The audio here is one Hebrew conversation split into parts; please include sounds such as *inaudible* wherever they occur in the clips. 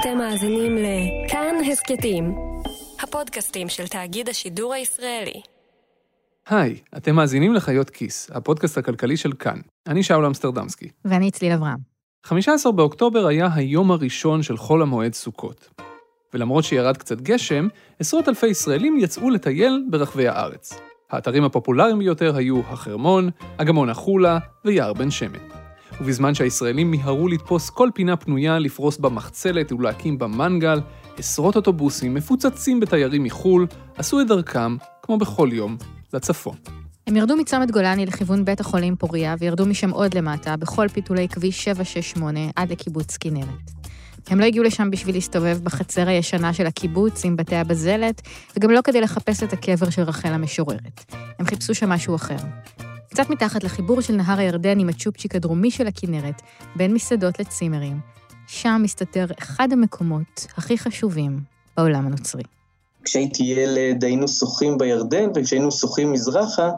אתם מאזינים לכאן הסכתים, הפודקאסטים של תאגיד השידור הישראלי. היי, אתם מאזינים לחיות כיס, הפודקאסט הכלכלי של כאן. אני שאול אמסטרדמסקי. ואני צליל אברהם. 15 באוקטובר היה היום הראשון של חול המועד סוכות. ולמרות שירד קצת גשם, עשרות אלפי ישראלים יצאו לטייל ברחבי הארץ. האתרים הפופולריים ביותר היו החרמון, אגמון החולה ויער בן שמן. ובזמן שהישראלים מיהרו לתפוס כל פינה פנויה, לפרוס בה מחצלת ולהקים בה מנגל, עשרות אוטובוסים מפוצצים בתיירים מחו"ל, עשו את דרכם, כמו בכל יום, לצפון. הם ירדו מצומת גולני לכיוון בית החולים פוריה, וירדו משם עוד למטה, בכל פיתולי כביש 768 עד לקיבוץ כנרת. הם לא הגיעו לשם בשביל להסתובב בחצר הישנה של הקיבוץ עם בתי הבזלת, וגם לא כדי לחפש את הקבר של רחל המשוררת. הם חיפשו שם משהו אחר. קצת מתחת לחיבור של נהר הירדן עם הצ'ופצ'יק הדרומי של הכנרת, בין מסעדות לצימרים, שם מסתתר אחד המקומות הכי חשובים בעולם הנוצרי. כשהייתי ילד היינו שוחים בירדן, וכשהיינו שוחים מזרחה,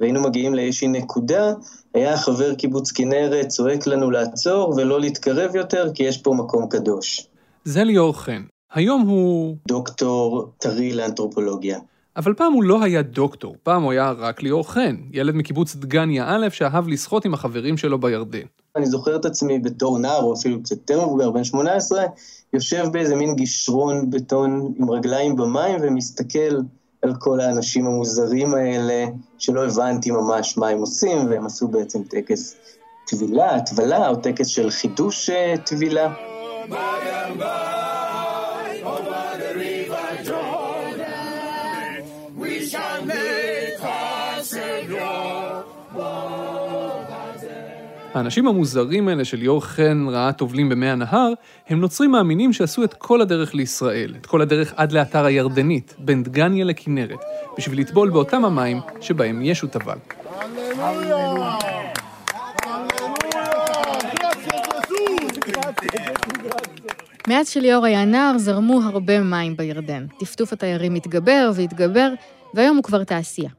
והיינו מגיעים לאיזושהי נקודה, היה חבר קיבוץ כנרת צועק לנו לעצור ולא להתקרב יותר, כי יש פה מקום קדוש. זה ליאור חן. היום הוא... דוקטור טרי לאנתרופולוגיה. אבל פעם הוא לא היה דוקטור, פעם הוא היה רק ליאור חן, ילד מקיבוץ דגניה א' שאהב לשחות עם החברים שלו בירדן. אני זוכר את עצמי בתור נער, או אפילו קצת יותר מבוגר, בן 18, יושב באיזה מין גישרון בטון עם רגליים במים ומסתכל על כל האנשים המוזרים האלה, שלא הבנתי ממש מה הם עושים, והם עשו בעצם טקס טבילה, טבלה, או טקס של חידוש אה, טבילה. האנשים המוזרים האלה של ליאור חן ראה טובלים במי הנהר, הם נוצרים מאמינים שעשו את כל הדרך לישראל, את כל הדרך עד לאתר הירדנית, בין דגניה לכנרת, בשביל לטבול באותם המים שבהם ישו טבל. מאז שליאור היה נער, זרמו הרבה מים בירדן. טפטוף התיירים התגבר והתגבר, והיום הוא כבר תעשייה.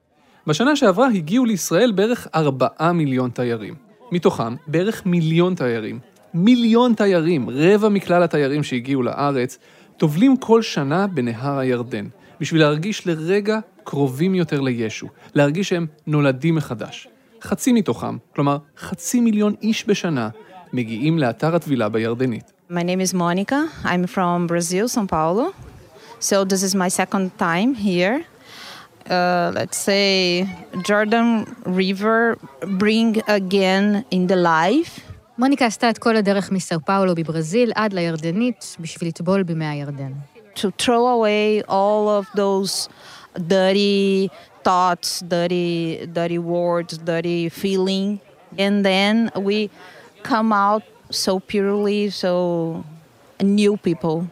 בשנה שעברה הגיעו לישראל בערך 4 מיליון תיירים. מתוכם בערך מיליון תיירים. מיליון תיירים, רבע מכלל התיירים שהגיעו לארץ, טובלים כל שנה בנהר הירדן, בשביל להרגיש לרגע קרובים יותר לישו, להרגיש שהם נולדים מחדש. חצי מתוכם, כלומר חצי מיליון איש בשנה, מגיעים לאתר הטבילה בירדנית. My name is Monica. I'm from Brazil, São Paulo. So this is my second time here. Uh, let's say Jordan River bring again in the life. מוניקה עשתה את כל הדרך מסאו פאולו בברזיל עד לירדנית בשביל לטבול במי הירדן. to throw away all of those dirty thoughts, dirty, dirty words, dirty feeling, and then we come out so purely, so new people.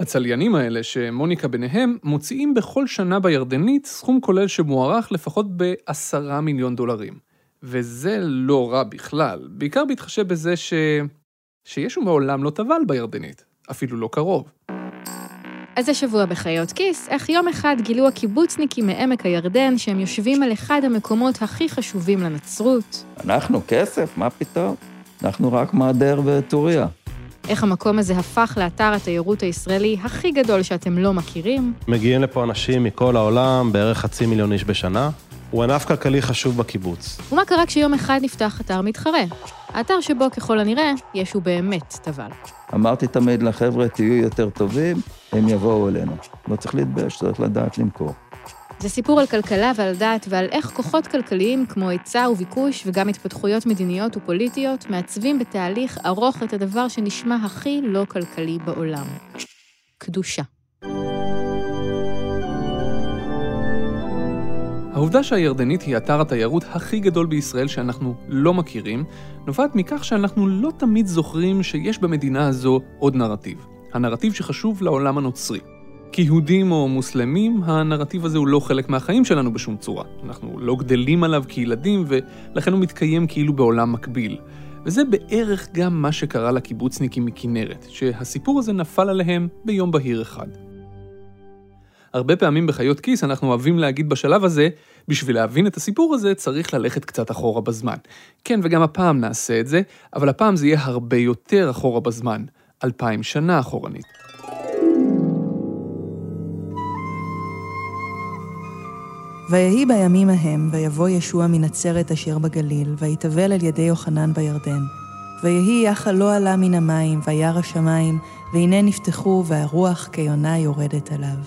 הצליינים האלה, שמוניקה ביניהם, מוציאים בכל שנה בירדנית סכום כולל שמוערך לפחות בעשרה מיליון דולרים. וזה לא רע בכלל, בעיקר בהתחשב בזה ש... שישו מעולם לא טבל בירדנית, אפילו לא קרוב. אז השבוע בחיות כיס, איך יום אחד גילו הקיבוצניקים מעמק הירדן שהם יושבים על אחד המקומות הכי חשובים לנצרות, אנחנו כסף? מה פתאום? אנחנו רק מעדר וטוריה. איך המקום הזה הפך לאתר התיירות הישראלי הכי גדול שאתם לא מכירים, מגיעים לפה אנשים מכל העולם, בערך חצי מיליון איש בשנה. הוא ענף כלכלי חשוב בקיבוץ. ומה קרה כשיום אחד נפתח אתר מתחרה. האתר שבו ככל הנראה, ישו באמת טבל. אמרתי תמיד לחבר'ה, תהיו יותר טובים, הם יבואו אלינו. לא צריך להתבייש, צריך לדעת למכור. זה סיפור על כלכלה ועל דת ועל איך כוחות כלכליים כמו היצע וביקוש וגם התפתחויות מדיניות ופוליטיות מעצבים בתהליך ארוך את הדבר שנשמע הכי לא כלכלי בעולם. קדושה. העובדה שהירדנית היא אתר התיירות הכי גדול בישראל שאנחנו לא מכירים, נובעת מכך שאנחנו לא תמיד זוכרים שיש במדינה הזו עוד נרטיב. הנרטיב שחשוב לעולם הנוצרי. כיהודים או מוסלמים, הנרטיב הזה הוא לא חלק מהחיים שלנו בשום צורה. אנחנו לא גדלים עליו כילדים, ולכן הוא מתקיים כאילו בעולם מקביל. וזה בערך גם מה שקרה לקיבוצניקים מכנרת, שהסיפור הזה נפל עליהם ביום בהיר אחד. הרבה פעמים בחיות כיס אנחנו אוהבים להגיד בשלב הזה, בשביל להבין את הסיפור הזה צריך ללכת קצת אחורה בזמן. כן, וגם הפעם נעשה את זה, אבל הפעם זה יהיה הרבה יותר אחורה בזמן. אלפיים שנה אחורנית. ויהי בימים ההם, ויבוא ישוע מנצרת אשר בגליל, ויתבל על ידי יוחנן בירדן. ויהי יחל לא עלה מן המים, וירא השמיים, והנה נפתחו, והרוח כיונה יורדת עליו.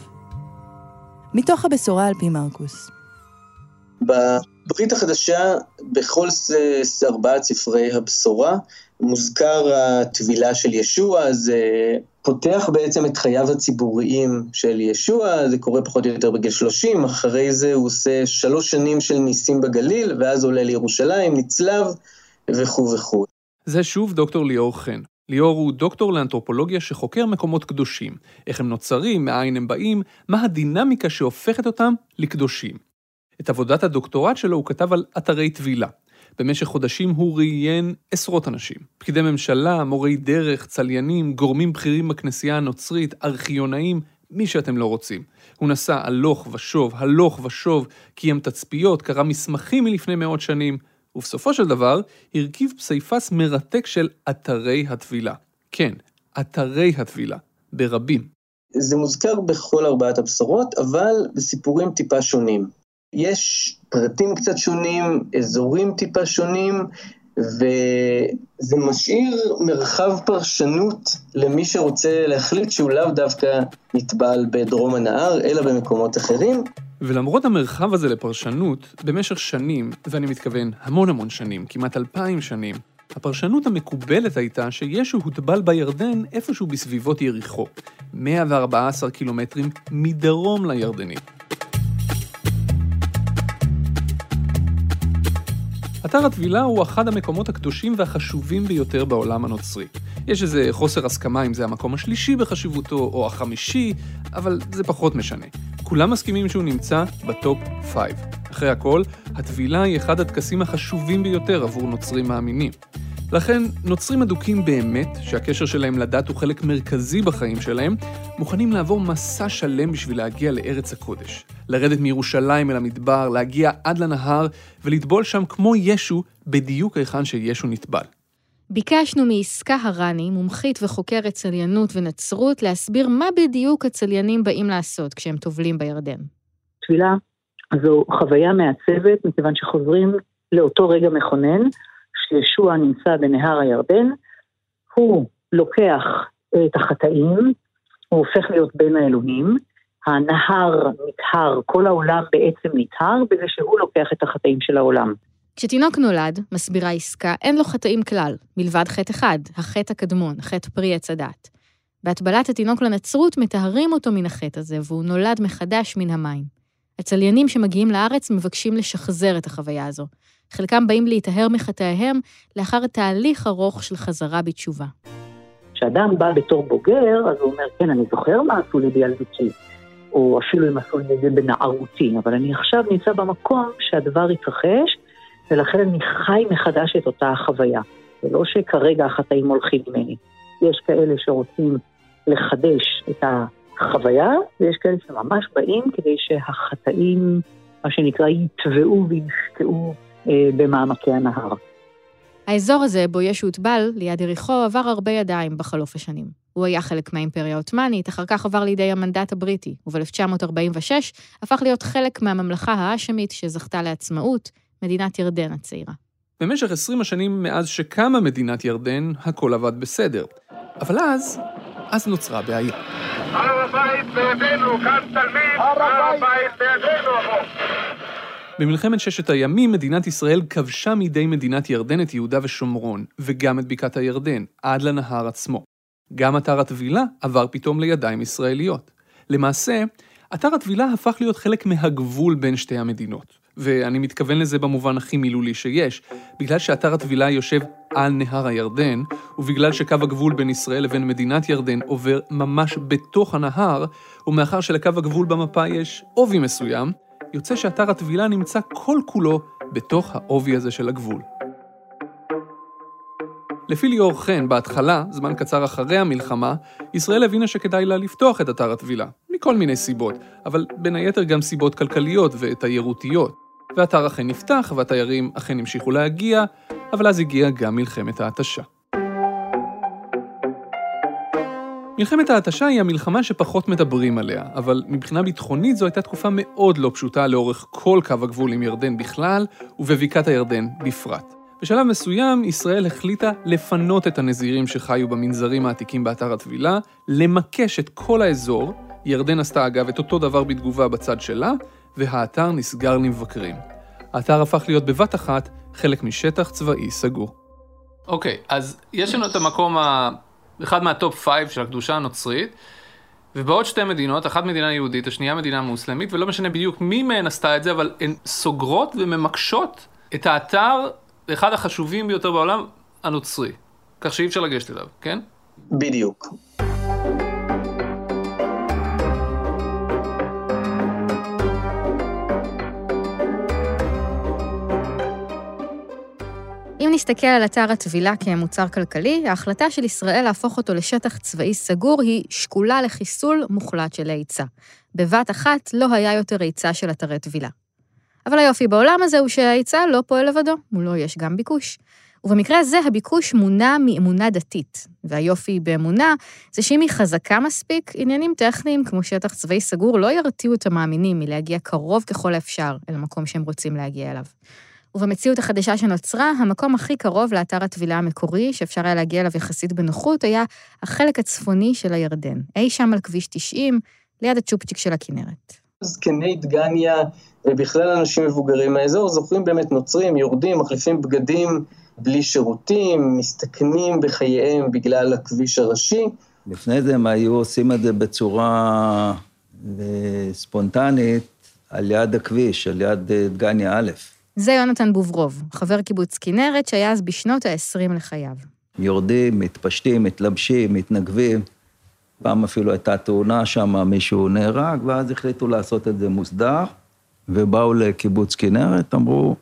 מתוך הבשורה על פי מרקוס. בברית החדשה, בכל ארבעת ספרי הבשורה, מוזכר הטבילה של ישוע, זה פותח בעצם את חייו הציבוריים של ישוע, זה קורה פחות או יותר בגיל 30, אחרי זה הוא עושה שלוש שנים של ניסים בגליל, ואז עולה לירושלים, נצלב וכו' וכו'. זה שוב דוקטור ליאור חן. ליאור הוא דוקטור לאנתרופולוגיה שחוקר מקומות קדושים, איך הם נוצרים, מאין הם באים, מה הדינמיקה שהופכת אותם לקדושים. את עבודת הדוקטורט שלו הוא כתב על אתרי טבילה. במשך חודשים הוא ראיין עשרות אנשים. פקידי ממשלה, מורי דרך, צליינים, גורמים בכירים בכנסייה הנוצרית, ארכיונאים, מי שאתם לא רוצים. הוא נסע הלוך ושוב, הלוך ושוב, קיים תצפיות, קרא מסמכים מלפני מאות שנים, ובסופו של דבר, הרכיב פסיפס מרתק של אתרי הטבילה. כן, אתרי הטבילה, ברבים. זה מוזכר בכל ארבעת הבשורות, אבל בסיפורים טיפה שונים. יש פרטים קצת שונים, אזורים טיפה שונים, וזה משאיר מרחב פרשנות למי שרוצה להחליט שהוא לאו דווקא נטבל בדרום הנהר, אלא במקומות אחרים. ולמרות המרחב הזה לפרשנות, במשך שנים, ואני מתכוון המון המון שנים, כמעט אלפיים שנים, הפרשנות המקובלת הייתה שישו הוטבל בירדן איפשהו בסביבות יריחו, 114 קילומטרים מדרום לירדנית. אתר הטבילה הוא אחד המקומות הקדושים והחשובים ביותר בעולם הנוצרי. יש איזה חוסר הסכמה אם זה המקום השלישי בחשיבותו או החמישי, אבל זה פחות משנה. כולם מסכימים שהוא נמצא בטופ 5. אחרי הכל, הטבילה היא אחד הטקסים החשובים ביותר עבור נוצרים מאמינים. לכן, נוצרים אדוקים באמת, שהקשר שלהם לדת הוא חלק מרכזי בחיים שלהם, מוכנים לעבור מסע שלם בשביל להגיע לארץ הקודש. לרדת מירושלים אל המדבר, להגיע עד לנהר, ולטבול שם כמו ישו, בדיוק היכן שישו נטבל. ביקשנו מעסקה הרני, מומחית וחוקרת צליינות ונצרות, להסביר מה בדיוק הצליינים באים לעשות כשהם טובלים בירדן. תפילה זו חוויה מעצבת, מכיוון שחוזרים לאותו רגע מכונן, שישוע נמצא בנהר הירדן, הוא לוקח את החטאים, הוא הופך להיות בין האלוהים, הנהר נטהר, כל העולם בעצם נטהר בזה שהוא לוקח את החטאים של העולם. כשתינוק נולד, מסבירה עסקה, אין לו חטאים כלל, מלבד חטא אחד, החטא הקדמון, חטא פרי עץ הדת. בהטבלת התינוק לנצרות מטהרים אותו מן החטא הזה, והוא נולד מחדש מן המים. הצליינים שמגיעים לארץ מבקשים לשחזר את החוויה הזו. חלקם באים להיטהר מחטאיהם לאחר תהליך ארוך של חזרה בתשובה. כשאדם בא בתור בוגר, אז הוא אומר, כן, אני זוכר מה עשו לי בילדותי, או אפילו אם עשו את זה בנערותי, אבל אני עכשיו נמצא במקום שהדבר התרחש, ולכן אני חי מחדש את אותה החוויה. זה לא שכרגע החטאים הולכים ממני. יש כאלה שרוצים לחדש את החוויה, ויש כאלה שממש באים כדי שהחטאים, מה שנקרא, יטבעו וישקעו אה, במעמקי הנהר. האזור הזה, בו ישו הוטבל, ליד יריחו, עבר הרבה ידיים בחלוף השנים. הוא היה חלק מהאימפריה העות'מאנית, אחר כך עבר לידי המנדט הבריטי, וב-1946 הפך להיות חלק מהממלכה האשמית שזכתה לעצמאות, מדינת ירדן הצעירה. במשך 20 השנים מאז שקמה מדינת ירדן, הכל עבד בסדר. אבל אז, אז נוצרה בעיה. הר הבית בידינו, כאן תלמיד, הר הבית בידינו, במלחמת ששת הימים מדינת ישראל כבשה מידי מדינת ירדן את יהודה ושומרון, וגם את בקעת הירדן, עד לנהר עצמו. גם אתר הטבילה עבר פתאום לידיים ישראליות. למעשה, אתר הטבילה הפך להיות חלק מהגבול בין שתי המדינות. ואני מתכוון לזה במובן הכי מילולי שיש, בגלל שאתר הטבילה יושב על נהר הירדן, ובגלל שקו הגבול בין ישראל לבין מדינת ירדן עובר ממש בתוך הנהר, ומאחר שלקו הגבול במפה יש עובי מסוים, יוצא שאתר הטבילה נמצא כל כולו בתוך העובי הזה של הגבול. לפי ליאור חן, בהתחלה, זמן קצר אחרי המלחמה, ישראל הבינה שכדאי לה לפתוח את אתר הטבילה, מכל מיני סיבות, אבל בין היתר גם סיבות כלכליות ותיירותיות. והאתר אכן נפתח, והתיירים אכן המשיכו להגיע, אבל אז הגיעה גם מלחמת ההתשה. מלחמת ההתשה היא המלחמה שפחות מדברים עליה, אבל מבחינה ביטחונית זו הייתה תקופה מאוד לא פשוטה לאורך כל קו הגבול עם ירדן בכלל, ובבקעת הירדן בפרט. בשלב מסוים, ישראל החליטה לפנות את הנזירים שחיו במנזרים העתיקים באתר הטבילה, למקש את כל האזור, ירדן עשתה אגב את אותו דבר בתגובה בצד שלה, והאתר נסגר למבקרים. האתר הפך להיות בבת אחת חלק משטח צבאי סגור. אוקיי, okay, אז יש לנו את המקום, ה... אחד מה top five של הקדושה הנוצרית, ובעוד שתי מדינות, אחת מדינה יהודית, השנייה מדינה מוסלמית, ולא משנה בדיוק מי מהן עשתה את זה, אבל הן סוגרות וממקשות את האתר, אחד החשובים ביותר בעולם, הנוצרי. כך שאי אפשר לגשת אליו, כן? בדיוק. אם נסתכל על אתר הטבילה כמוצר כלכלי, ההחלטה של ישראל להפוך אותו לשטח צבאי סגור היא שקולה לחיסול מוחלט של ההיצע. בבת אחת לא היה יותר היצע של אתרי טבילה. אבל היופי בעולם הזה הוא שההיצע לא פועל לבדו, מולו יש גם ביקוש. ובמקרה הזה הביקוש מונע מאמונה דתית, והיופי באמונה זה שאם היא חזקה מספיק, עניינים טכניים כמו שטח צבאי סגור לא ירתיעו את המאמינים מלהגיע קרוב ככל האפשר אל המקום שהם רוצים להגיע אליו. ובמציאות החדשה שנוצרה, המקום הכי קרוב לאתר הטבילה המקורי, שאפשר היה להגיע אליו יחסית בנוחות, היה החלק הצפוני של הירדן, אי שם על כביש 90, ליד הצ'ופצ'יק של הכנרת. זקני דגניה ובכלל אנשים מבוגרים מהאזור זוכרים באמת נוצרים, יורדים, מחליפים בגדים בלי שירותים, מסתכנים בחייהם בגלל הכביש הראשי. לפני זה הם היו עושים את זה בצורה אה, ספונטנית על יד הכביש, על יד אה, דגניה א'. זה יונתן בוברוב, חבר קיבוץ כנרת, שהיה אז בשנות ה-20 לחייו. יורדים, מתפשטים, מתלבשים, מתנגבים. פעם אפילו הייתה תאונה שם, מישהו נהרג, ואז החליטו לעשות את זה מוסדר, ובאו לקיבוץ כנרת, אמרו,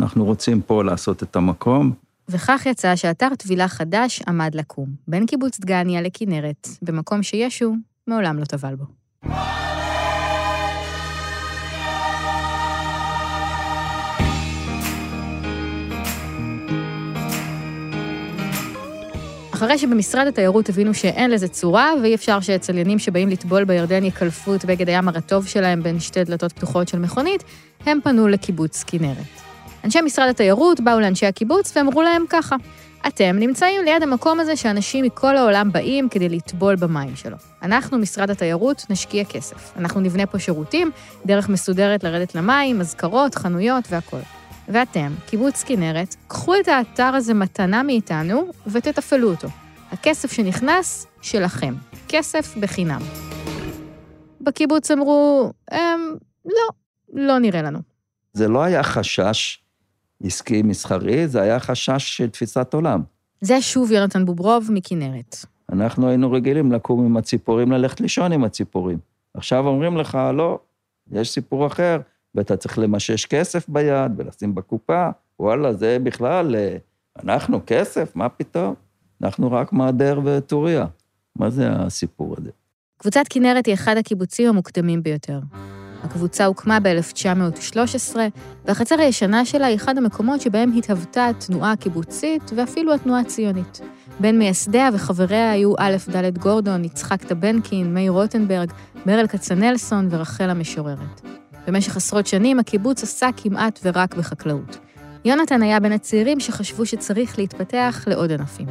אנחנו רוצים פה לעשות את המקום. וכך יצא שאתר טבילה חדש עמד לקום, בין קיבוץ דגניה לכנרת, במקום שישו מעולם לא טבל בו. אחרי שבמשרד התיירות הבינו שאין לזה צורה, ואי אפשר שצליינים שבאים לטבול בירדן יקלפו את בגד הים הרטוב שלהם בין שתי דלתות פתוחות של מכונית, הם פנו לקיבוץ כנרת. אנשי משרד התיירות באו לאנשי הקיבוץ ואמרו להם ככה, אתם נמצאים ליד המקום הזה שאנשים מכל העולם באים כדי לטבול במים שלו. אנחנו, משרד התיירות, נשקיע כסף. אנחנו נבנה פה שירותים, דרך מסודרת לרדת למים, אזכרות, חנויות והכול. ואתם, קיבוץ כנרת, קחו את האתר הזה מתנה מאיתנו ותתפעלו אותו. הכסף שנכנס, שלכם. כסף בחינם. בקיבוץ אמרו, אמ, לא, לא נראה לנו. זה לא היה חשש עסקי מסחרי, זה היה חשש של תפיסת עולם. זה שוב יונתן בוברוב מכנרת. אנחנו היינו רגילים לקום עם הציפורים, ללכת לישון עם הציפורים. עכשיו אומרים לך, לא, יש סיפור אחר, ואתה צריך למשש כסף ביד ולשים בקופה, וואלה, זה בכלל, אה, אנחנו כסף, מה פתאום? אנחנו רק מעדר וטוריה. מה זה הסיפור הזה? קבוצת כנרת היא אחד הקיבוצים המוקדמים ביותר. הקבוצה הוקמה ב-1913, והחצר הישנה שלה היא אחד המקומות שבהם התהוותה התנועה הקיבוצית ואפילו התנועה הציונית. בין מייסדיה וחבריה היו א' ד' גורדון, יצחק טבנקין, מאיר רוטנברג, ברל כצנלסון ורחל המשוררת. במשך עשרות שנים הקיבוץ עסק כמעט ורק בחקלאות. יונתן היה בין הצעירים שחשבו שצריך להתפתח לעוד ענפים.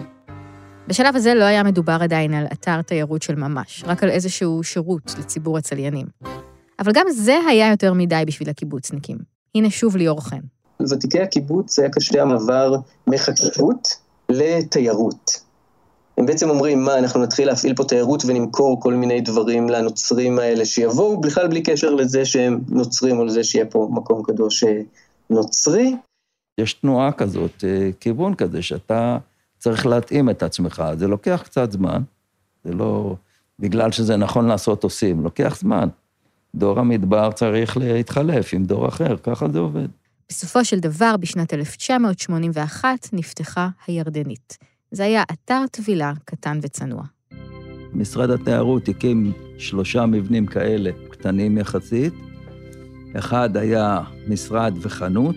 בשלב הזה לא היה מדובר עדיין על אתר תיירות של ממש, רק על איזשהו שירות לציבור הצליינים. אבל גם זה היה יותר מדי בשביל הקיבוצניקים. הנה שוב ליאור חן. ותיקי הקיבוץ היה קשה המעבר מחקלאות לתיירות. הם בעצם אומרים, מה, אנחנו נתחיל להפעיל פה תיירות ונמכור כל מיני דברים לנוצרים האלה שיבואו, בכלל בלי קשר לזה שהם נוצרים או לזה שיהיה פה מקום קדוש אה, נוצרי. יש תנועה כזאת, אה, כיוון כזה, שאתה צריך להתאים את עצמך. זה לוקח קצת זמן, זה לא בגלל שזה נכון לעשות עושים, לוקח זמן. דור המדבר צריך להתחלף עם דור אחר, ככה זה עובד. בסופו של דבר, בשנת 1981 נפתחה הירדנית. זה היה אתר טבילה קטן וצנוע. משרד התיירות הקים שלושה מבנים כאלה, קטנים יחסית. אחד היה משרד וחנות,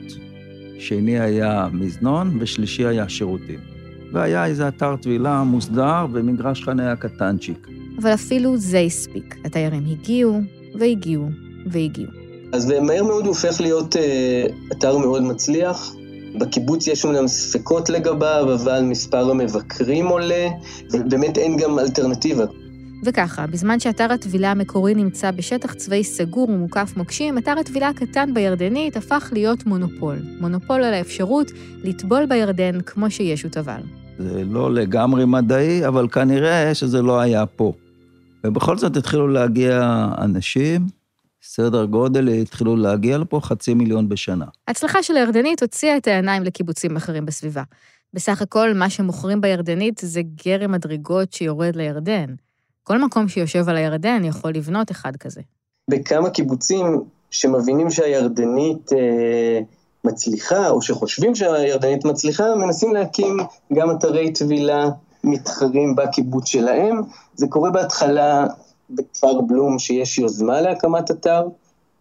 שני היה מזנון, ושלישי היה שירותים. והיה איזה אתר טבילה מוסדר ומגרש חניה קטנצ'יק. אבל אפילו זה הספיק. התיירים הגיעו, והגיעו, והגיעו. אז מהר מאוד הוא הופך להיות אה, אתר מאוד מצליח. בקיבוץ יש אומנם ספקות לגביו, אבל מספר המבקרים עולה, ובאמת אין גם אלטרנטיבה. וככה, בזמן שאתר הטבילה המקורי נמצא בשטח צבאי סגור ומוקף מוקשים, אתר הטבילה הקטן בירדנית הפך להיות מונופול. מונופול על האפשרות לטבול בירדן כמו שישו טבל. זה לא לגמרי מדעי, אבל כנראה שזה לא היה פה. ובכל זאת התחילו להגיע אנשים, סדר גודל, התחילו להגיע לפה חצי מיליון בשנה. ההצלחה של הירדנית הוציאה את העיניים לקיבוצים אחרים בסביבה. בסך הכל, מה שמוכרים בירדנית זה גרם מדרגות שיורד לירדן. כל מקום שיושב על הירדן יכול לבנות אחד כזה. בכמה קיבוצים שמבינים שהירדנית אה, מצליחה, או שחושבים שהירדנית מצליחה, מנסים להקים גם אתרי טבילה מתחרים בקיבוץ שלהם. זה קורה בהתחלה בכפר בלום שיש יוזמה להקמת אתר,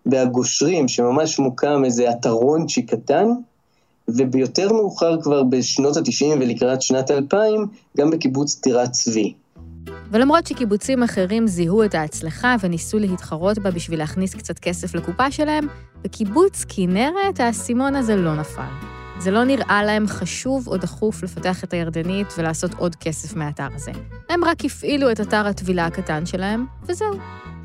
בהגושרים שממש מוקם איזה אתרונצ'י קטן, וביותר מאוחר כבר בשנות ה-90 ולקראת שנת 2000, גם בקיבוץ טירת צבי. ולמרות שקיבוצים אחרים זיהו את ההצלחה וניסו להתחרות בה בשביל להכניס קצת כסף לקופה שלהם, בקיבוץ כנרת האסימון הזה לא נפל. זה לא נראה להם חשוב או דחוף לפתח את הירדנית ולעשות עוד כסף מהאתר הזה. הם רק הפעילו את אתר הטבילה הקטן שלהם, וזהו.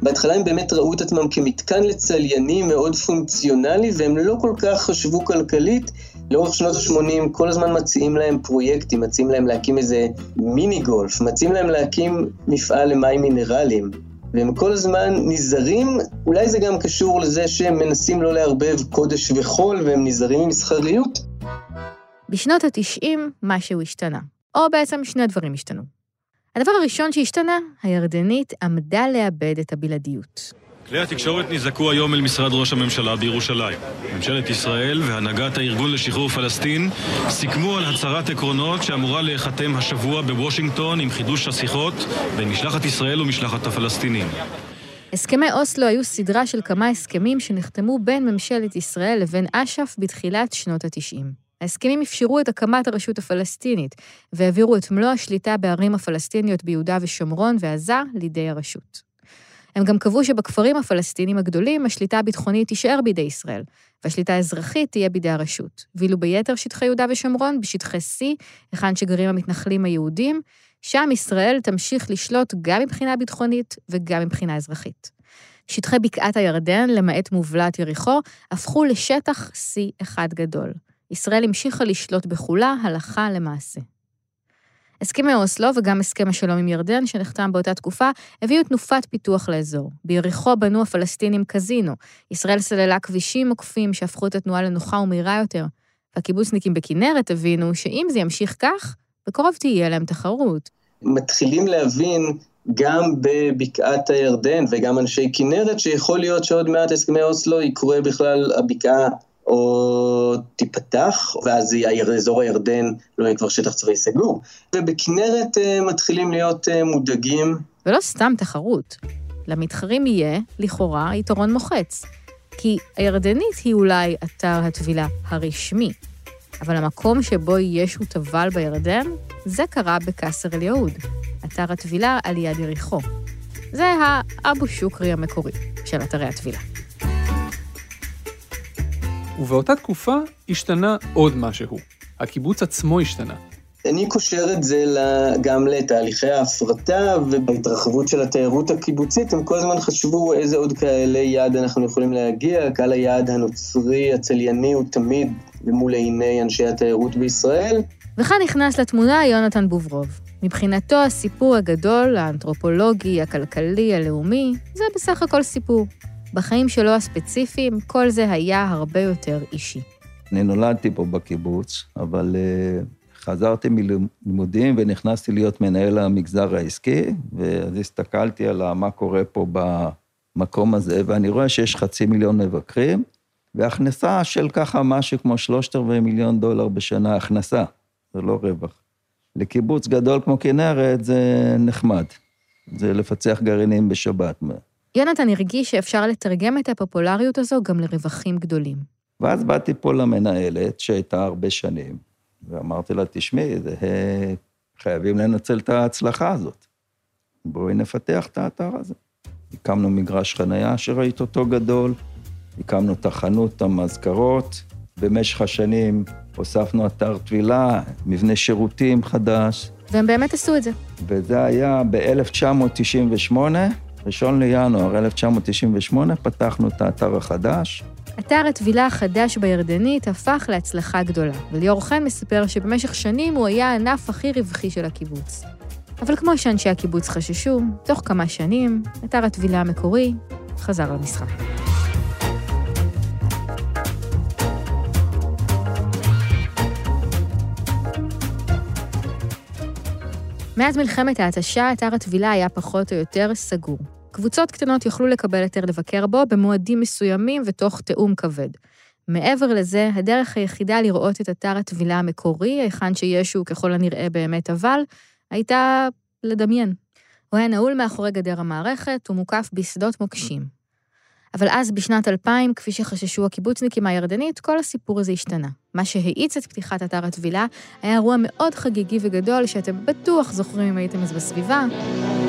בהתחלה הם באמת ראו את עצמם כמתקן לצליינים מאוד פונקציונלי, והם לא כל כך חשבו כלכלית. לאורך שנות ה-80 כל הזמן מציעים להם פרויקטים, מציעים להם להקים איזה מיני גולף, מציעים להם להקים מפעל למים מינרליים. והם כל הזמן נזהרים, אולי זה גם קשור לזה שהם מנסים לא לערבב קודש וחול והם נזהרים ממסחריות. בשנות ה-90 משהו השתנה, או בעצם שני דברים השתנו. הדבר הראשון שהשתנה, הירדנית עמדה לאבד את הבלעדיות. כלי התקשורת נזעקו היום אל משרד ראש הממשלה בירושלים. ממשלת ישראל והנהגת הארגון לשחרור פלסטין סיכמו על הצהרת עקרונות שאמורה להיחתם השבוע בוושינגטון עם חידוש השיחות בין משלחת ישראל ומשלחת הפלסטינים. הסכמי אוסלו היו סדרה של כמה הסכמים שנחתמו בין ממשלת ישראל לבין אש"ף בתחילת שנות ה-90. ההסכמים אפשרו את הקמת הרשות הפלסטינית, והעבירו את מלוא השליטה בערים הפלסטיניות ביהודה ושומרון ועזה לידי הרשות. הם גם קבעו שבכפרים הפלסטינים הגדולים השליטה הביטחונית תישאר בידי ישראל, והשליטה האזרחית תהיה בידי הרשות. ואילו ביתר שטחי יהודה ושומרון, בשטחי C, היכן שגרים המתנחלים היהודים, שם ישראל תמשיך לשלוט גם מבחינה ביטחונית וגם מבחינה אזרחית. שטחי בקעת הירדן, למעט מובלעת יריחו, הפכו לשטח C אחד גדול. ישראל המשיכה לשלוט בכולה הלכה למעשה. הסכמי אוסלו וגם הסכם השלום עם ירדן, שנחתם באותה תקופה, הביאו תנופת פיתוח לאזור. ביריחו בנו הפלסטינים קזינו. ישראל סללה כבישים עוקפים שהפכו את התנועה לנוחה ומהירה יותר. והקיבוצניקים בכנרת הבינו שאם זה ימשיך כך, בקרוב תהיה להם תחרות. מתחילים להבין גם בבקעת הירדן וגם אנשי כנרת, שיכול להיות שעוד מעט הסכמי אוסלו יקרה בכלל הבקעה או תיפתח, ואז אזור הירדן לא יהיה כבר שטח צבאי סגור. ובכנרת אה, מתחילים להיות אה, מודאגים. ולא סתם תחרות. למתחרים יהיה, לכאורה, יתרון מוחץ. כי הירדנית היא אולי אתר הטבילה הרשמי, אבל המקום שבו ישו טבל בירדן, זה קרה בקאסר אל-יהוד, אתר הטבילה על יד יריחו. זה האבו שוקרי המקורי של אתרי הטבילה. ובאותה תקופה השתנה עוד משהו. הקיבוץ עצמו השתנה. אני קושר את זה גם לתהליכי ההפרטה ובהתרחבות של התיירות הקיבוצית, הם כל הזמן חשבו איזה עוד כאלה יעד אנחנו יכולים להגיע, קהל היעד הנוצרי, הצלייני, הוא תמיד למול עיני אנשי התיירות בישראל. וכאן נכנס לתמונה יונתן בוברוב. מבחינתו הסיפור הגדול, האנתרופולוגי, הכלכלי, הלאומי, זה בסך הכל סיפור. בחיים שלו הספציפיים, כל זה היה הרבה יותר אישי. אני נולדתי פה בקיבוץ, אבל uh, חזרתי מלימודים ונכנסתי להיות מנהל המגזר העסקי, ואז הסתכלתי על מה קורה פה במקום הזה, ואני רואה שיש חצי מיליון מבקרים, והכנסה של ככה משהו כמו שלושת רבעי מיליון דולר בשנה, הכנסה, זה לא רווח. לקיבוץ גדול כמו כנרת זה נחמד, זה לפצח גרעינים בשבת. יונתן הרגיש שאפשר לתרגם את הפופולריות הזו גם לרווחים גדולים. ואז באתי פה למנהלת, שהייתה הרבה שנים, ואמרתי לה, תשמעי, זה, חייבים לנצל את ההצלחה הזאת. בואי נפתח את האתר הזה. הקמנו מגרש חנייה שראית אותו גדול, הקמנו את החנות המזכרות, במשך השנים הוספנו אתר טבילה, מבנה שירותים חדש. והם באמת עשו את זה. וזה היה ב-1998, ראשון לינואר 1998, פתחנו את האתר החדש. אתר הטבילה החדש בירדנית הפך להצלחה גדולה, וליאור חן מספר שבמשך שנים הוא היה הענף הכי רווחי של הקיבוץ. אבל כמו שאנשי הקיבוץ חששו, תוך כמה שנים, אתר הטבילה המקורי חזר למשחק. מאז מלחמת ההתשה, אתר הטבילה היה פחות או יותר סגור. קבוצות קטנות יוכלו לקבל היתר לבקר בו במועדים מסוימים ותוך תיאום כבד. מעבר לזה, הדרך היחידה לראות את אתר הטבילה המקורי, היכן שישו ככל הנראה באמת אבל, הייתה לדמיין. הוא היה נעול מאחורי גדר המערכת ומוקף בשדות מוקשים. אבל אז, בשנת 2000, כפי שחששו הקיבוצניקים הירדנית, כל הסיפור הזה השתנה. מה שהאיץ את פתיחת אתר הטבילה היה אירוע מאוד חגיגי וגדול, שאתם בטוח זוכרים אם הייתם אז בסביבה.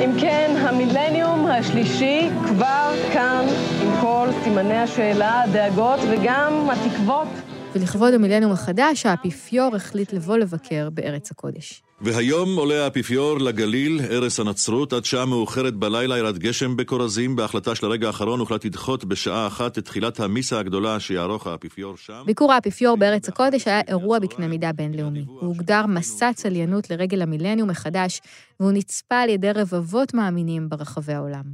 אם כן, המילניום השלישי כבר כאן, עם כל סימני השאלה, הדאגות וגם התקוות. ולכבוד המילניום החדש, האפיפיור החליט לבוא לבקר בארץ הקודש. והיום עולה האפיפיור לגליל, ערש הנצרות, עד שעה מאוחרת בלילה ירד גשם בכורזים. בהחלטה של הרגע האחרון הוחלט לדחות בשעה אחת את תחילת המיסה הגדולה שיערוך האפיפיור שם. ביקור האפיפיור בארץ הקודש היה אירוע בקנה מידה בינלאומי. הוא הוגדר מסע צליינות לרגל המילניום מחדש, והוא נצפה על ידי רבבות מאמינים ברחבי העולם.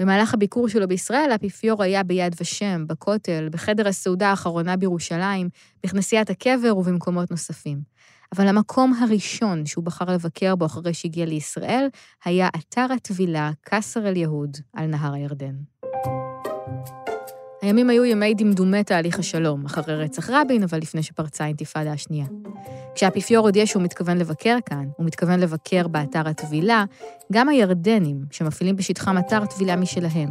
במהלך הביקור שלו בישראל, האפיפיור היה ביד ושם, בכותל, בחדר הסעודה האחרונה בירושלים, בכנסיית הקבר ובמקומות נוספים. אבל המקום הראשון שהוא בחר לבקר בו אחרי שהגיע לישראל, היה אתר הטבילה קאסר אל-יהוד על נהר הירדן. הימים היו ימי דמדומי תהליך השלום, אחרי רצח רבין, אבל לפני שפרצה האינתיפאדה השנייה. כשהאפיפיור הודיע שהוא מתכוון לבקר כאן, הוא מתכוון לבקר באתר הטבילה, גם הירדנים, שמפעילים בשטחם אתר טבילה משלהם,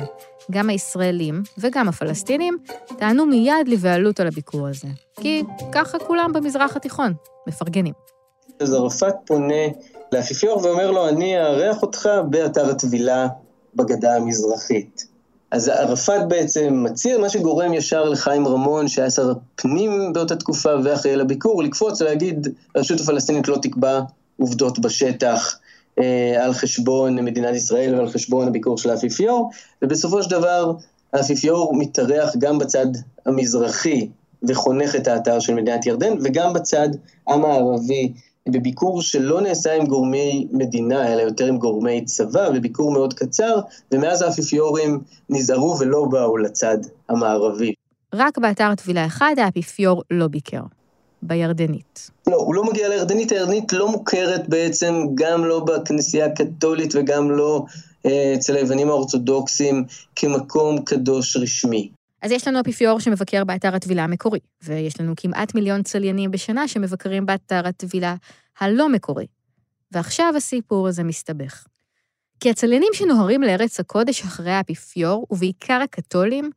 גם הישראלים וגם הפלסטינים, טענו מיד לבעלות על הביקור הזה. כי ככה כולם במזרח התיכון, מפרגנים. אז ערפאת פונה לאפיפיור ואומר לו, אני אארח אותך באתר הטבילה בגדה המזרחית. אז ערפאת בעצם מצהיר, מה שגורם ישר לחיים רמון, שהיה שר הפנים באותה תקופה ואחראי לביקור, לקפוץ ולהגיד, הרשות הפלסטינית לא תקבע עובדות בשטח אה, על חשבון מדינת ישראל ועל חשבון הביקור של האפיפיור, ובסופו של דבר האפיפיור מתארח גם בצד המזרחי וחונך את האתר של מדינת ירדן, וגם בצד המערבי בביקור שלא נעשה עם גורמי מדינה, אלא יותר עם גורמי צבא, בביקור מאוד קצר, ומאז האפיפיורים נזהרו ולא באו לצד המערבי. רק באתר טבילה אחד האפיפיור לא ביקר. בירדנית. לא, הוא לא מגיע לירדנית, הירדנית לא מוכרת בעצם גם לא בכנסייה הקתולית וגם לא אה, אצל היוונים האורתודוקסים כמקום קדוש רשמי. אז יש לנו אפיפיור שמבקר באתר הטבילה המקורי, ויש לנו כמעט מיליון צליינים בשנה שמבקרים באתר הטבילה הלא מקורי. ועכשיו הסיפור הזה מסתבך. כי הצליינים שנוהרים לארץ הקודש אחרי האפיפיור, ובעיקר הקתולים,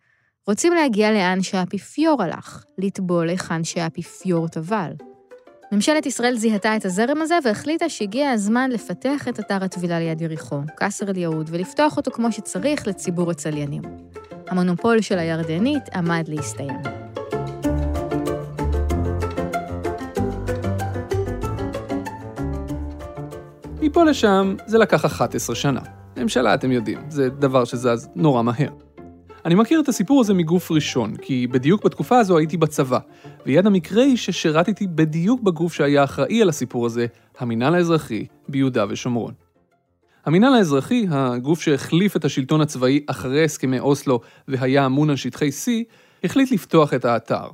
רוצים להגיע לאן שהאפיפיור הלך, לטבול היכן שהאפיפיור טבל. ממשלת ישראל זיהתה את הזרם הזה והחליטה שהגיע הזמן לפתח את אתר הטבילה ליד יריחו, קאסר אל-יהוד, ולפתוח אותו כמו שצריך לציבור הצליינים. המונופול של הירדנית עמד להסתיים. מפה לשם זה לקח 11 שנה. ממשלה, אתם יודעים, זה דבר שזז נורא מהר. אני מכיר את הסיפור הזה מגוף ראשון, כי בדיוק בתקופה הזו הייתי בצבא, ויד המקרה היא ששירתתי בדיוק בגוף שהיה אחראי על הסיפור הזה, המינהל האזרחי, ביהודה ושומרון. המינהל האזרחי, הגוף שהחליף את השלטון הצבאי אחרי הסכמי אוסלו והיה אמון על שטחי C, החליט לפתוח את האתר.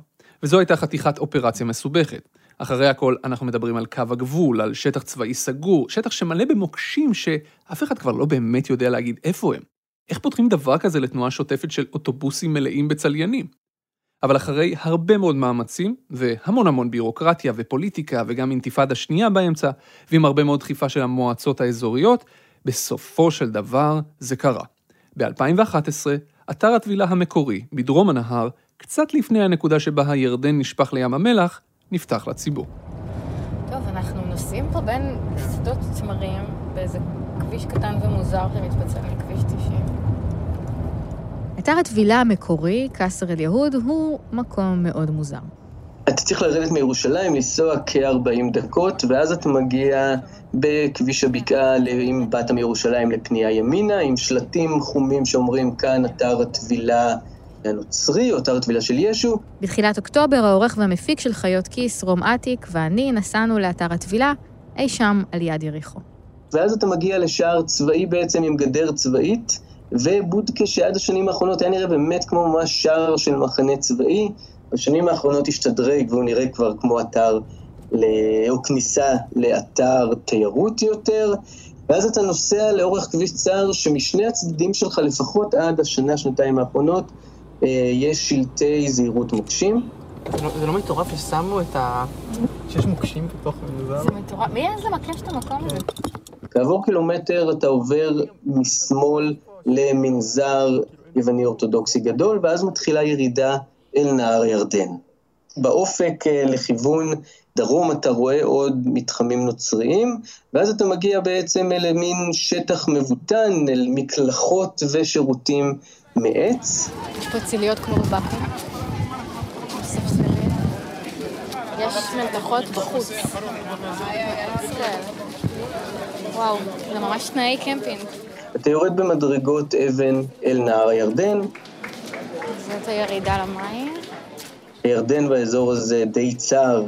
וזו הייתה חתיכת אופרציה מסובכת. אחרי הכל, אנחנו מדברים על קו הגבול, על שטח צבאי סגור, שטח שמלא במוקשים שאף אחד כבר לא באמת יודע להגיד איפה הם. איך פותחים דבר כזה לתנועה שוטפת של אוטובוסים מלאים בצליינים? אבל אחרי הרבה מאוד מאמצים, והמון המון בירוקרטיה ופוליטיקה וגם אינתיפאדה שנייה באמצע, ועם הרבה מאוד דחיפה של המועצות האזוריות, בסופו של דבר זה קרה. ב-2011, אתר הטבילה המקורי, בדרום הנהר, קצת לפני הנקודה שבה הירדן נשפך לים המלח, נפתח לציבור. אנחנו נוסעים פה בין שדות תמרים באיזה כביש קטן ומוזר שמתפצל מכביש 90. אתר הטבילה המקורי, קאסר אל-יהוד, הוא מקום מאוד מוזר. אתה צריך לרדת מירושלים, לנסוע כ-40 דקות, ואז אתה מגיע בכביש הבקעה, אם באת מירושלים לפנייה ימינה, עם שלטים חומים שאומרים כאן אתר הטבילה הנוצרי, או אתר הטבילה של ישו. בתחילת אוקטובר, העורך והמפיק של חיות כיס, רום אטיק, ואני נסענו לאתר הטבילה, אי שם על יד יריחו. ואז אתה מגיע לשער צבאי בעצם עם גדר צבאית, ובודקה שעד השנים האחרונות היה נראה באמת כמו ממש שער של מחנה צבאי. בשנים האחרונות השתדרג והוא נראה כבר כמו אתר, או כניסה לאתר תיירות יותר. ואז אתה נוסע לאורך כביש צר שמשני הצדדים שלך, לפחות עד השנה, שנתיים האחרונות, אה, יש שלטי זהירות מוקשים. זה לא מטורף ששמו את ה... שיש מוקשים בתוך? זה מטורף. מי איזה מקש את המקום הזה? כעבור קילומטר אתה עובר משמאל למנזר יווני אורתודוקסי גדול, ואז מתחילה ירידה אל נהר ירדן. באופק אה, לכיוון דרום אתה רואה עוד מתחמים נוצריים, ואז אתה מגיע בעצם אל מין שטח מבוטן, אל מקלחות ושירותים מעץ. יש פה ציליות כמו בבקו"ם. יש מלתחות בחוץ. וואו, זה ממש תנאי קמפינג. אתה יורד במדרגות אבן אל נהר הירדן. זאת הירידה למים. הירדן באזור הזה די צר,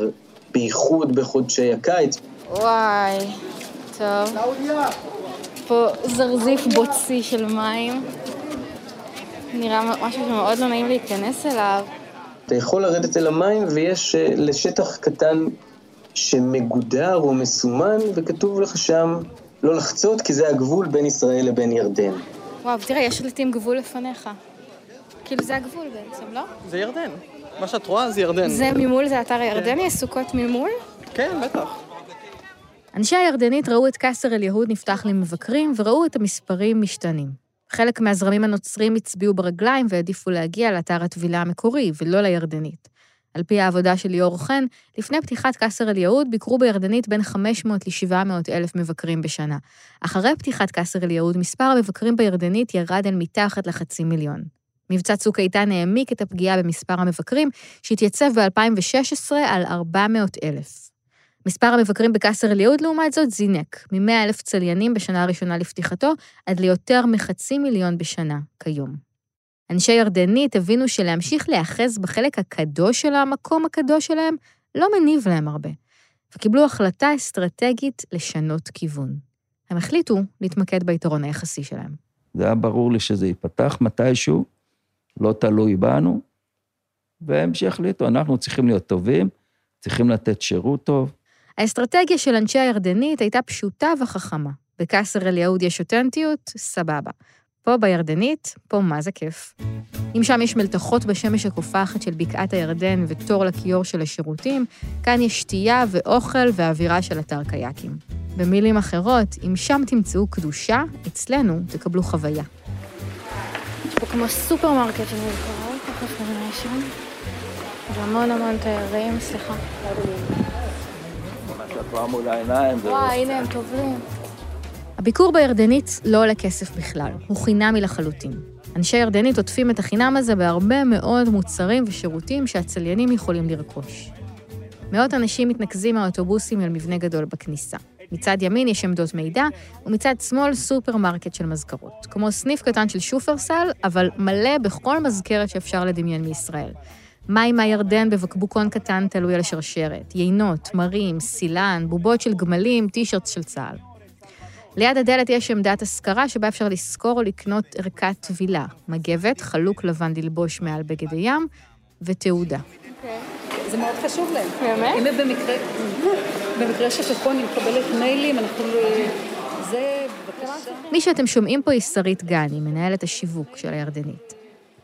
בייחוד בחודשי הקיץ. וואי, טוב. פה זרזיף בוצי של מים. נראה משהו שמאוד לא נעים להיכנס אליו. אתה יכול לרדת אל המים ויש אה, לשטח קטן שמגודר או מסומן, וכתוב לך שם לא לחצות, כי זה הגבול בין ישראל לבין ירדן. וואו, תראה, יש שלטים גבול לפניך. כאילו זה הגבול בעצם, לא? זה ירדן. מה שאת רואה זה ירדן. זה ממול, זה אתר הירדני? הסוכות ממול? כן, בטח. אנשי הירדנית ראו את קאסר אל-יהוד נפתח למבקרים, וראו את המספרים משתנים. חלק מהזרמים הנוצרים הצביעו ברגליים והעדיפו להגיע לאתר הטבילה המקורי, ולא לירדנית. על פי העבודה של ליאור חן, לפני פתיחת קאסר אל-יהוד ביקרו בירדנית בין 500 ל-700 אלף מבקרים בשנה. אחרי פתיחת קאסר אל-יהוד, מספר המבקרים בירדנית ירד אל מתחת לחצי מיליון. מבצע צוק איתן העמיק את הפגיעה במספר המבקרים, שהתייצב ב-2016 על 400 אלף. מספר המבקרים בקאסר אל-יהוד, לעומת זאת, זינק, מ-100 אלף צליינים בשנה הראשונה לפתיחתו, עד ליותר מחצי מיליון בשנה כיום. אנשי ירדנית הבינו שלהמשיך להיאחז בחלק הקדוש של המקום הקדוש שלהם, לא מניב להם הרבה, וקיבלו החלטה אסטרטגית לשנות כיוון. הם החליטו להתמקד ביתרון היחסי שלהם. זה היה ברור לי שזה ייפתח מתישהו, לא תלוי בנו, והם שיחליטו, אנחנו צריכים להיות טובים, צריכים לתת שירות טוב. האסטרטגיה של אנשי הירדנית הייתה פשוטה וחכמה. בקאסר אל-יהוד יש אותנטיות, סבבה. פה בירדנית, פה מה זה כיף. אם שם יש מלתחות בשמש הקופחת של בקעת הירדן ותור לכיור של השירותים, כאן יש שתייה ואוכל ואווירה של אתר קייקים. במילים אחרות, אם שם תמצאו קדושה, אצלנו תקבלו חוויה. יש פה כמו סופרמרקט של מזכרות, איך נראה שם? והמון המון תיירים, סליחה. וואי, הנה הם טובים. הביקור בירדנית לא עולה כסף בכלל, הוא חינמי לחלוטין. אנשי ירדנית עוטפים את החינם הזה בהרבה מאוד מוצרים ושירותים שהצליינים יכולים לרכוש. מאות אנשים מתנקזים מהאוטובוסים אל מבנה גדול בכניסה. מצד ימין יש עמדות מידע, ומצד שמאל סופרמרקט של מזכרות. כמו סניף קטן של שופרסל, אבל מלא בכל מזכרת שאפשר לדמיין מישראל. מים מהירדן בבקבוקון קטן תלוי על השרשרת, יינות, תמרים, סילן, בובות של גמלים, T-shirts של צה"ל. ליד הדלת יש עמדת השכרה שבה אפשר לשכור או לקנות ערכת טבילה, מגבת, חלוק לבן ללבוש מעל בגד הים ותעודה. זה מאוד חשוב להם. באמת? אם במקרה, במקרה שתכון, אני מקבלת מיילים, אנחנו... זה, בבקשה. מי שאתם שומעים פה היא שרית גני, מנהלת השיווק של הירדנית.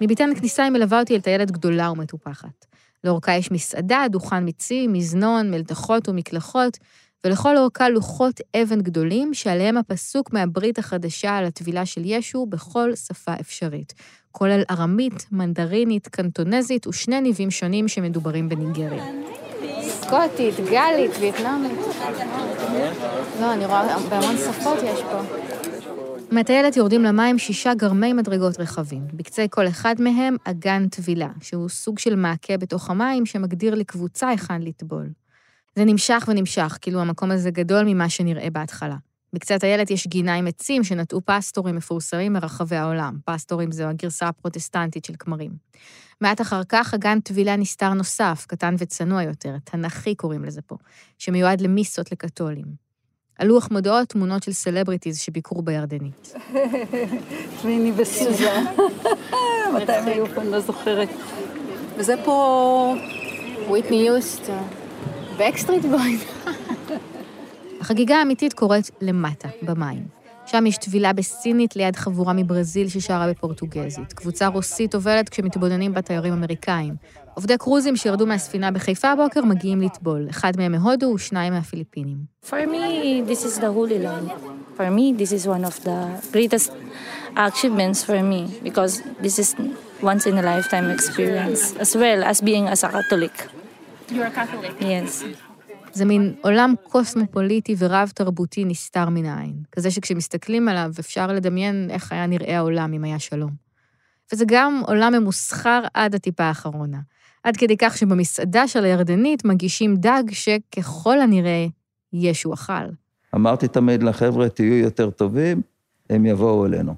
מביתן הכניסה היא מלווה אותי אל טיילת גדולה ומטופחת. לאורכה יש מסעדה, דוכן מיצי, מזנון, מלתחות ומקלחות, ולכל אורכה לוחות אבן גדולים, שעליהם הפסוק מהברית החדשה על הטבילה של ישו בכל שפה אפשרית, כולל ארמית, מנדרינית, קנטונזית ושני ניבים שונים שמדוברים בניגריה. סקוטית, גלית, וייטנאמית. לא, אני רואה בהמון שפות יש פה. מהטיילת יורדים למים שישה גרמי מדרגות רחבים. בקצה כל אחד מהם אגן טבילה, שהוא סוג של מעקה בתוך המים שמגדיר לקבוצה היכן לטבול. זה נמשך ונמשך, כאילו המקום הזה גדול ממה שנראה בהתחלה. בקצה הטיילת יש גינה עם עצים שנטעו פסטורים מפורסמים מרחבי העולם. פסטורים זו הגרסה הפרוטסטנטית של כמרים. מעט אחר כך אגן טבילה נסתר נוסף, קטן וצנוע יותר, תנ"כי קוראים לזה פה, שמיועד למיסות לקתולים. על לוח מודעות תמונות של סלבריטיז שביקרו בירדנית. *laughs* מיני וסוזה. *laughs* מתי הם היו פה, אני לא זוכרת. וזה פה... וויטני יוסטון. באקסטריט בויד. החגיגה האמיתית קורית למטה, במים. שם יש טבילה בסינית ליד חבורה מברזיל ששרה בפורטוגזית. קבוצה רוסית טובלת כשמתבוננים בה תיירים אמריקאים. עובדי קרוזים שירדו מהספינה בחיפה הבוקר מגיעים לטבול, אחד מהם מהודו ושניים מהפיליפינים. For me, this is the Holy Land. For me, this is one of the greatest achievements for me because this is once in a lifetime experience, as well as being as a Catholic. Yes. זה מין עולם קוסמופוליטי ורב-תרבותי נסתר מן העין. כזה שכשמסתכלים עליו אפשר לדמיין איך היה נראה העולם אם היה שלום. וזה גם עולם ממוסחר עד הטיפה האחרונה. עד כדי כך שבמסעדה של הירדנית מגישים דג שככל הנראה ישו אכל. אמרתי תמיד לחבר'ה, תהיו יותר טובים, הם יבואו אלינו.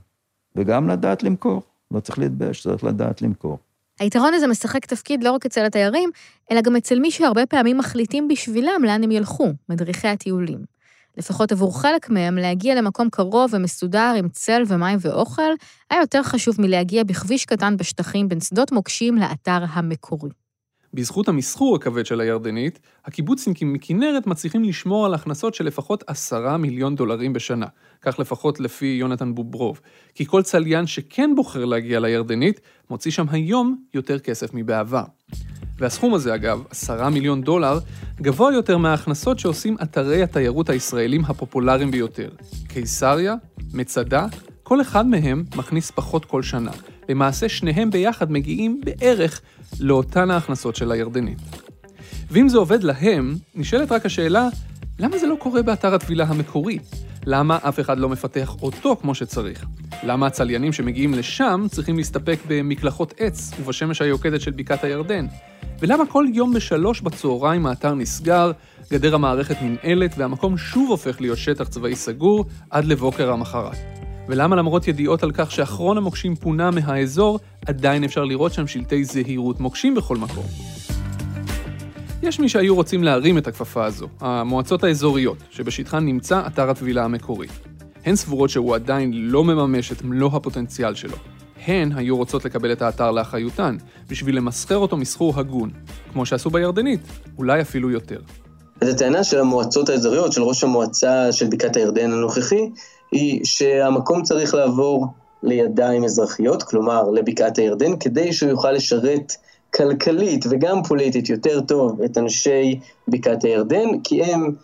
וגם לדעת למכור. לא צריך להתבייש, צריך לדעת למכור. היתרון הזה משחק תפקיד לא רק אצל התיירים, אלא גם אצל מי שהרבה פעמים מחליטים בשבילם לאן הם ילכו, מדריכי הטיולים. לפחות עבור חלק מהם, להגיע למקום קרוב ומסודר עם צל ומים ואוכל, היה יותר חשוב מלהגיע בכביש קטן בשטחים בין שדות מוקשים לאתר המקורי. בזכות המסחור הכבד של הירדנית, הקיבוצניקים מכנרת מצליחים לשמור על הכנסות של לפחות עשרה מיליון דולרים בשנה, כך לפחות לפי יונתן בוברוב, כי כל צליין שכן בוחר להגיע לירדנית, מוציא שם היום יותר כסף מבעבר. והסכום הזה, אגב, עשרה מיליון דולר, גבוה יותר מההכנסות שעושים אתרי התיירות הישראלים הפופולריים ביותר. קיסריה, מצדה, כל אחד מהם מכניס פחות כל שנה. למעשה שניהם ביחד מגיעים בערך לאותן ההכנסות של הירדנית. ואם זה עובד להם, נשאלת רק השאלה, למה זה לא קורה באתר הטבילה המקורי? למה אף אחד לא מפתח אותו כמו שצריך? למה הצליינים שמגיעים לשם צריכים להסתפק במקלחות עץ ובשמש היוקדת של בקעת הירדן? ולמה כל יום בשלוש בצהריים האתר נסגר, גדר המערכת ננעלת והמקום שוב הופך להיות שטח צבאי סגור עד לבוקר המחרת? ולמה למרות ידיעות על כך שאחרון המוקשים פונה מהאזור, עדיין אפשר לראות שם שלטי זהירות מוקשים בכל מקום? יש מי שהיו רוצים להרים את הכפפה הזו, המועצות האזוריות, שבשטחן נמצא אתר הטבילה המקורי. הן סבורות שהוא עדיין לא מממש את מלוא הפוטנציאל שלו. הן היו רוצות לקבל את האתר לאחריותן, בשביל למסחר אותו מסחור הגון, כמו שעשו בירדנית, אולי אפילו יותר. אז הטענה של המועצות האזוריות, של ראש המועצה של בקעת הירדן הנוכחי, היא שהמקום צריך לעבור לידיים אזרחיות, כלומר לבקעת הירדן, כדי שהוא יוכל לשרת כלכלית וגם פוליטית יותר טוב את אנשי בקעת הירדן, כי הם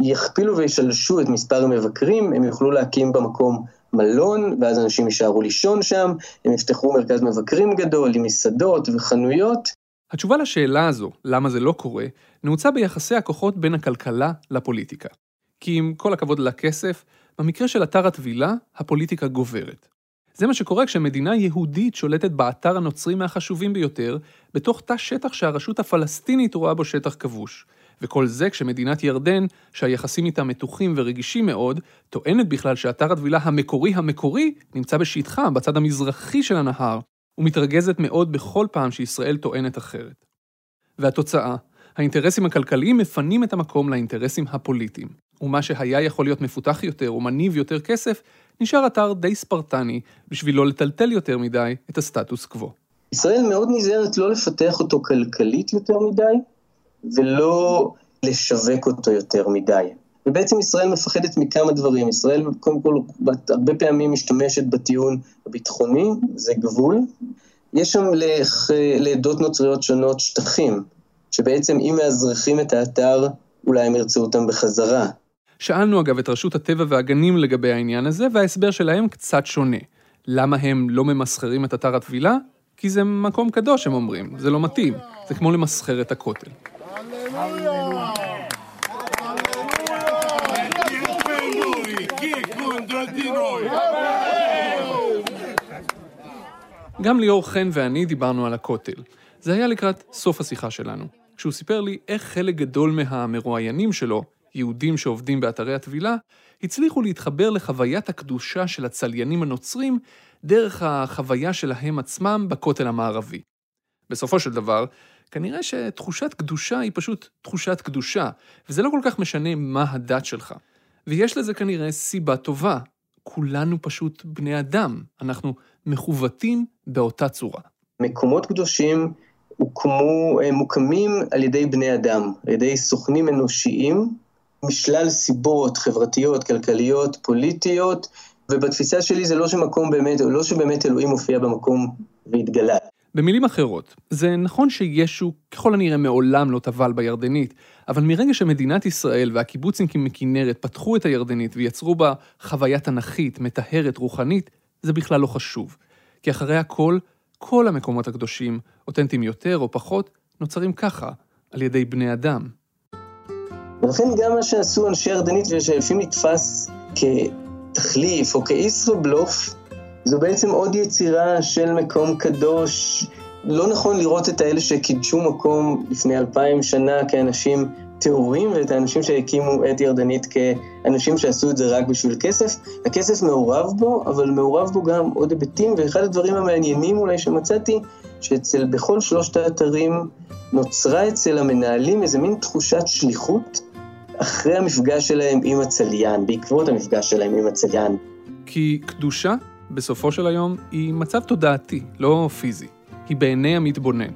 יכפילו וישלשו את מספר המבקרים, הם יוכלו להקים במקום מלון, ואז אנשים יישארו לישון שם, הם יפתחו מרכז מבקרים גדול עם מסעדות וחנויות. התשובה לשאלה הזו, למה זה לא קורה, נעוצה ביחסי הכוחות בין הכלכלה לפוליטיקה. כי עם כל הכבוד לכסף, במקרה של אתר הטבילה, הפוליטיקה גוברת. זה מה שקורה כשמדינה יהודית שולטת באתר הנוצרי מהחשובים ביותר, בתוך תא שטח שהרשות הפלסטינית רואה בו שטח כבוש. וכל זה כשמדינת ירדן, שהיחסים איתה מתוחים ורגישים מאוד, טוענת בכלל שאתר הטבילה המקורי המקורי נמצא בשטחה, בצד המזרחי של הנהר, ומתרגזת מאוד בכל פעם שישראל טוענת אחרת. והתוצאה, האינטרסים הכלכליים מפנים את המקום לאינטרסים הפוליטיים, ומה שהיה יכול להיות מפותח יותר ומניב יותר כסף, נשאר אתר די ספרטני, בשביל לא לטלטל יותר מדי את הסטטוס קוו. ישראל מאוד נזהרת לא לפתח אותו כלכלית יותר מדי, ולא לשווק אותו יותר מדי. ובעצם ישראל מפחדת מכמה דברים. ישראל קודם כל הרבה פעמים משתמשת בטיעון הביטחוני, זה גבול. יש שם לעדות נוצריות שונות שטחים, שבעצם אם מאזרחים את האתר, אולי הם ירצו אותם בחזרה. שאלנו אגב את רשות הטבע והגנים לגבי העניין הזה, וההסבר שלהם קצת שונה. למה הם לא ממסחרים את אתר הטבילה? כי זה מקום קדוש, הם אומרים, זה לא מתאים. זה כמו למסחר את הכותל. גם ליאור חן ואני דיברנו על הכותל. זה היה לקראת סוף השיחה שלנו, כשהוא סיפר לי איך חלק גדול מהמרואיינים שלו יהודים שעובדים באתרי הטבילה, הצליחו להתחבר לחוויית הקדושה של הצליינים הנוצרים דרך החוויה שלהם עצמם בכותל המערבי. בסופו של דבר, כנראה שתחושת קדושה היא פשוט תחושת קדושה, וזה לא כל כך משנה מה הדת שלך. ויש לזה כנראה סיבה טובה. כולנו פשוט בני אדם, אנחנו מכוותים באותה צורה. מקומות קדושים הוקמו, מוקמים על ידי בני אדם, על ידי סוכנים אנושיים, משלל סיבות חברתיות, כלכליות, פוליטיות, ובתפיסה שלי זה לא שמקום באמת, לא שבאמת אלוהים מופיע במקום והתגלה. במילים אחרות, זה נכון שישו ככל הנראה מעולם לא טבל בירדנית, אבל מרגע שמדינת ישראל והקיבוצניקים מכנרת פתחו את הירדנית ויצרו בה חוויה תנכית, מטהרת, רוחנית, זה בכלל לא חשוב. כי אחרי הכל, כל המקומות הקדושים, אותנטיים יותר או פחות, נוצרים ככה, על ידי בני אדם. ולכן גם מה שעשו אנשי ירדנית ושלפעמים נתפס כתחליף או כישראבלוף, זו בעצם עוד יצירה של מקום קדוש. לא נכון לראות את האלה שקידשו מקום לפני אלפיים שנה כאנשים טהורים, ואת האנשים שהקימו את ירדנית כאנשים שעשו את זה רק בשביל כסף. הכסף מעורב בו, אבל מעורב בו גם עוד היבטים, ואחד הדברים המעניינים אולי שמצאתי, שאצל בכל שלושת האתרים נוצרה אצל המנהלים איזה מין תחושת שליחות אחרי המפגש שלהם עם הצליין, בעקבות המפגש שלהם עם הצליין. כי קדושה, בסופו של היום, היא מצב תודעתי, לא פיזי. היא בעיני המתבונן.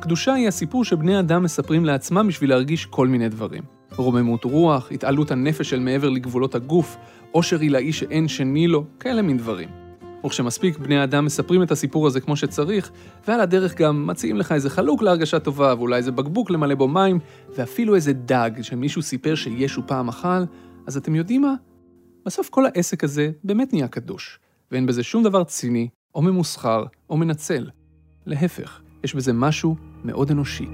קדושה היא הסיפור שבני אדם מספרים לעצמם בשביל להרגיש כל מיני דברים. רוממות רוח, התעלות הנפש של מעבר לגבולות הגוף, עושר עילאי שאין שני לו, כאלה מין דברים. וכשמספיק בני אדם מספרים את הסיפור הזה כמו שצריך, ועל הדרך גם מציעים לך איזה חלוק להרגשה טובה, ואולי איזה בקבוק למלא בו מים, ואפילו איזה דג שמישהו סיפר שישו פעם אכל, אז אתם יודעים מה? בסוף כל העסק הזה באמת נהיה קדוש, ואין בזה שום דבר ציני, או ממוסחר, או מנצל. להפך, יש בזה משהו מאוד אנושי.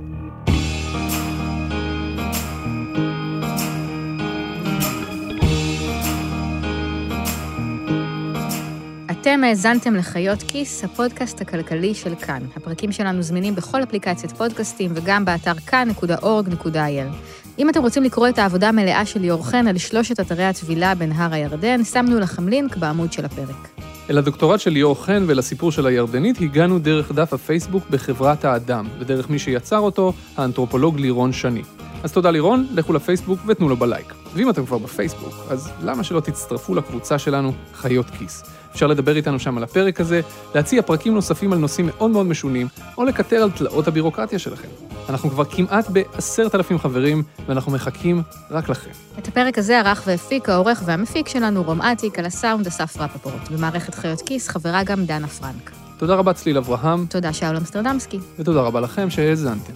אתם האזנתם לחיות כיס, הפודקאסט הכלכלי של כאן. הפרקים שלנו זמינים בכל אפליקציית פודקאסטים וגם באתר כאן.org.il. אם אתם רוצים לקרוא את העבודה המלאה של ליאור חן על שלושת אתרי הטבילה בנהר הירדן, שמנו לכם לינק בעמוד של הפרק. אל הדוקטורט של ליאור חן ולסיפור של הירדנית הגענו דרך דף הפייסבוק בחברת האדם, ודרך מי שיצר אותו, האנתרופולוג לירון שני. אז תודה לירון, לכו לפייסבוק ותנו לו בלייק. ואם אתם כבר בפייסבוק, אז למה שלא תצטרפו לקבוצה שלנו, חיות כיס? אפשר לדבר איתנו שם על הפרק הזה, להציע פרקים נוספים על נושאים מאוד מאוד משונים, או לקטר על תלאות הבירוקרטיה שלכם. אנחנו כבר כמעט בעשרת אלפים חברים, ואנחנו מחכים רק לכם. את הפרק הזה ערך והפיק העורך והמפיק שלנו, רום אטיק, על הסאונד אסף רפפורט. במערכת חיות כיס חברה גם דנה פרנק. תודה רבה צליל אברהם. תודה שאול אמסטרדמסקי. ותודה רבה לכם שהאזנתם.